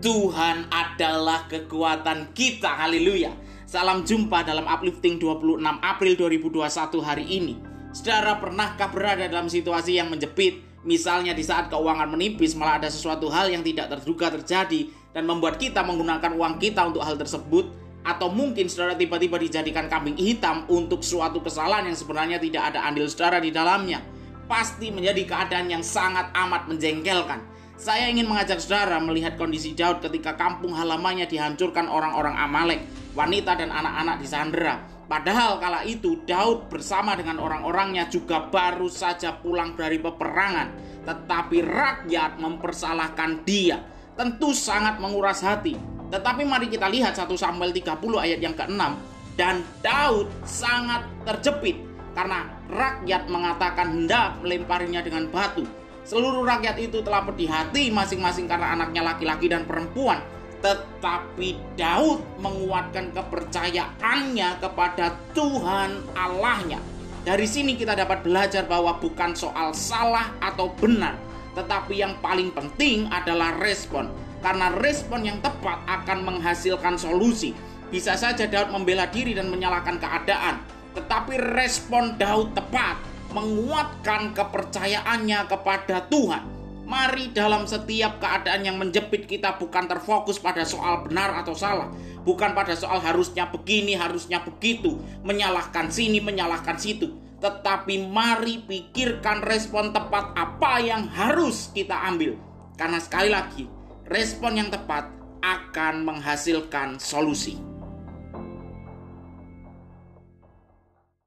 Tuhan adalah kekuatan kita. Haleluya. Salam jumpa dalam uplifting 26 April 2021 hari ini. Saudara pernahkah berada dalam situasi yang menjepit? Misalnya di saat keuangan menipis malah ada sesuatu hal yang tidak terduga terjadi dan membuat kita menggunakan uang kita untuk hal tersebut atau mungkin saudara tiba-tiba dijadikan kambing hitam untuk suatu kesalahan yang sebenarnya tidak ada andil saudara di dalamnya. Pasti menjadi keadaan yang sangat amat menjengkelkan. Saya ingin mengajak saudara melihat kondisi Daud ketika kampung halamannya dihancurkan orang-orang Amalek, wanita dan anak-anak disandera. Padahal kala itu Daud bersama dengan orang-orangnya juga baru saja pulang dari peperangan, tetapi rakyat mempersalahkan dia. Tentu sangat menguras hati. Tetapi mari kita lihat 1 Samuel 30 ayat yang ke-6 dan Daud sangat terjepit karena rakyat mengatakan hendak melemparinya dengan batu. Seluruh rakyat itu telah pedih hati masing-masing karena anaknya laki-laki dan perempuan. Tetapi Daud menguatkan kepercayaannya kepada Tuhan Allahnya. Dari sini kita dapat belajar bahwa bukan soal salah atau benar, tetapi yang paling penting adalah respon. Karena respon yang tepat akan menghasilkan solusi. Bisa saja Daud membela diri dan menyalahkan keadaan, tetapi respon Daud tepat menguatkan kepercayaannya kepada Tuhan. Mari dalam setiap keadaan yang menjepit kita bukan terfokus pada soal benar atau salah, bukan pada soal harusnya begini, harusnya begitu, menyalahkan sini, menyalahkan situ, tetapi mari pikirkan respon tepat apa yang harus kita ambil. Karena sekali lagi, respon yang tepat akan menghasilkan solusi.